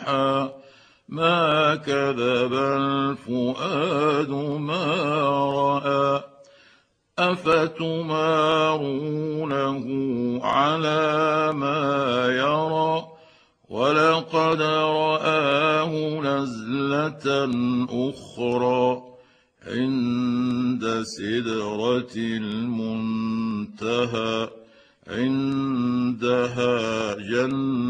اوحى ما كذب الفؤاد ما راى افتمارونه على ما يرى ولقد راه نزله أخرى عند سدره المنتهى عندها جنه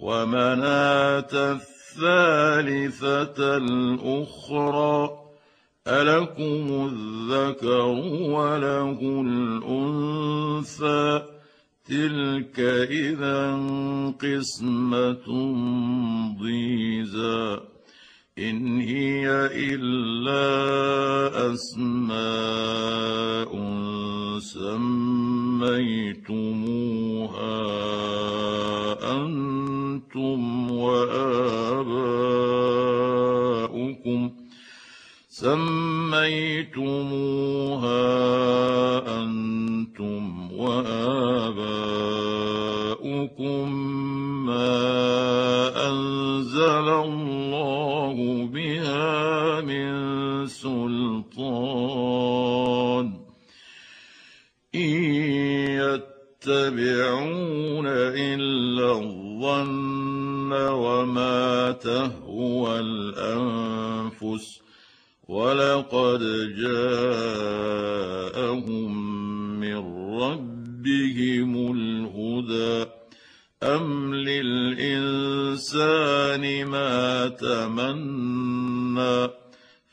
ومناة الثالثة الأخرى ألكم الذكر وله الأنثى؟ تلك إذا قسمة ضيزى. إن هي إلا أسماء سميتموها. أنتم وآباؤكم سميتموها أنتم وآباؤكم ما أنزل الله بها من سلطان إن يتبعون إلا الظن وما تهوى الأنفس ولقد جاءهم من ربهم الهدى. أم للإنسان ما تمنى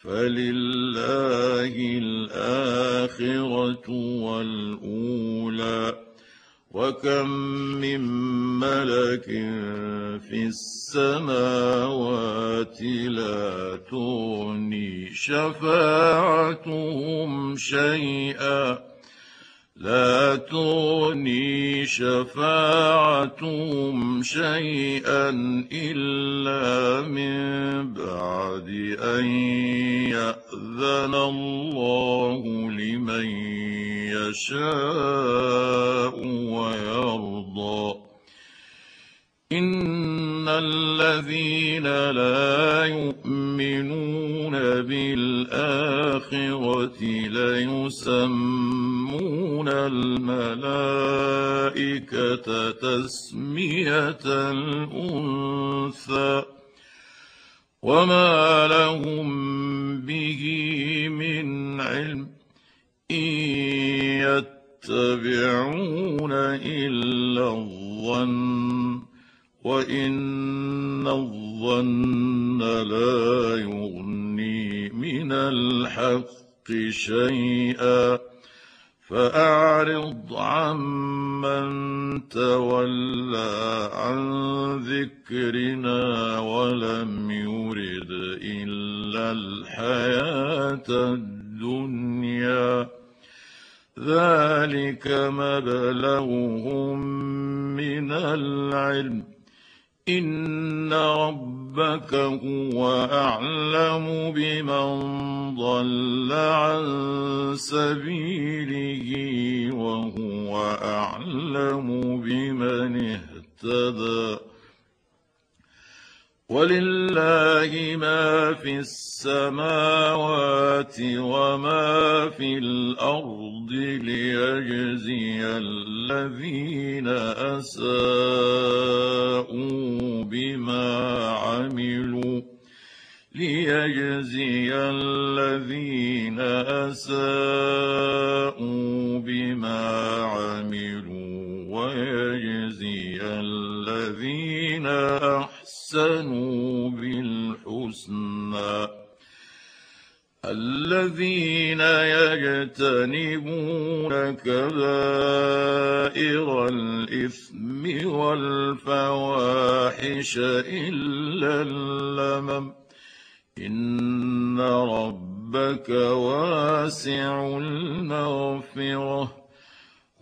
فلله الآخرة والأولى. وكم من ملك في السماوات لا تغني شفاعتهم شيئا لا تغني شفاعتهم شيئا الا من بعد ان ياذن الله لمن يشاء الذين لا يؤمنون بالآخرة ليسمون الملائكة تسمية الأنثى وما لهم به من علم إن يتبعون إلا الظن وان الظن لا يغني من الحق شيئا فاعرض عمن تولى عن ذكرنا ولم يرد الا الحياة الدنيا ذلك مبلغهم من العلم ان ربك هو اعلم بمن ضل عن سبيله وهو اعلم بمن اهتدى ولله ما في السماوات وما في الأرض ليجزي الذين أساءوا بما عملوا ليجزي الذين أساءوا بما عملوا ويجزي الذين أحسنوا بالحسنى. الذين يجتنبون كبائر الإثم والفواحش إلا اللمم. إن ربك واسع المغفرة.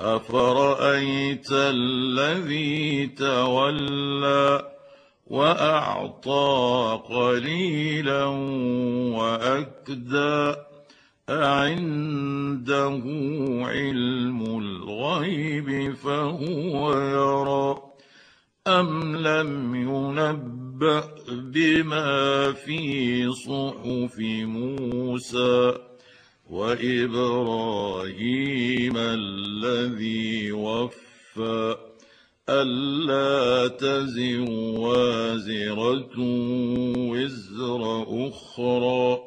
أفرأيت الذي تولى وأعطى قليلا وأكدى؟ أعنده علم الغيب فهو يرى. أم لم ينبأ بما في صحف موسى؟ وإبراهيم الذي وفى ألا تزر وازرة وزر أخرى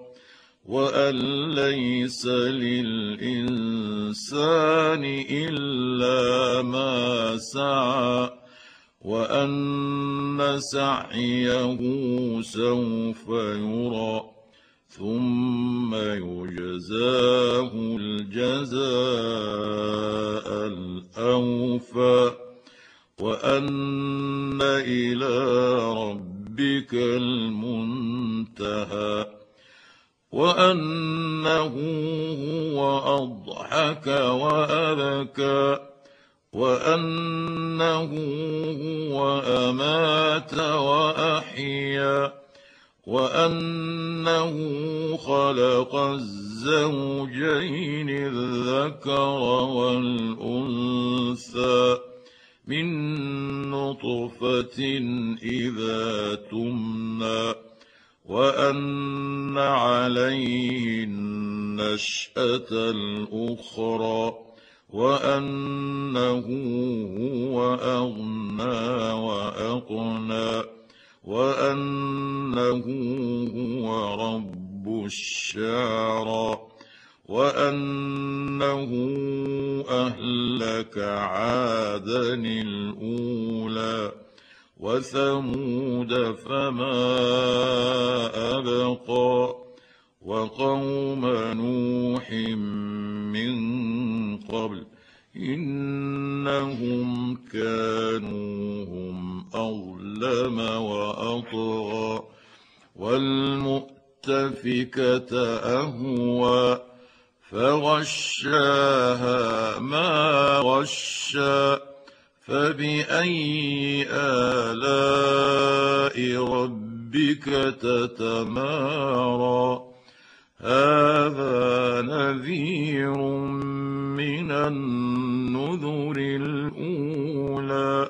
وأن ليس للإنسان إلا ما سعى وأن سعيه سوف يرى ثم يجزاه الجزاء الأوفى. وأن إلى ربك المنتهى. وأنه هو أضحك وأبكى. وأنه هو أمات وأحيا. وأنه خلق الزوجين الذكر والأنثى من نطفة إذا تمنى وأن عليه النشأة الأخرى وأنه هو أغنى وأقنى. وأنه هو رب الشعرى وأنه أهلك عادا الأولى وثمود فما أبقى وقوم نوح من قبل إنهم كانوا هم أظلم وأطغى والمؤتفكة أهوى فغشاها ما غشى فبأي آلاء ربك تتمارى؟ هذا نذير من النذر الأولى.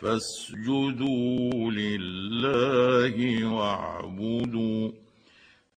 فاسجدوا لله واعبدوا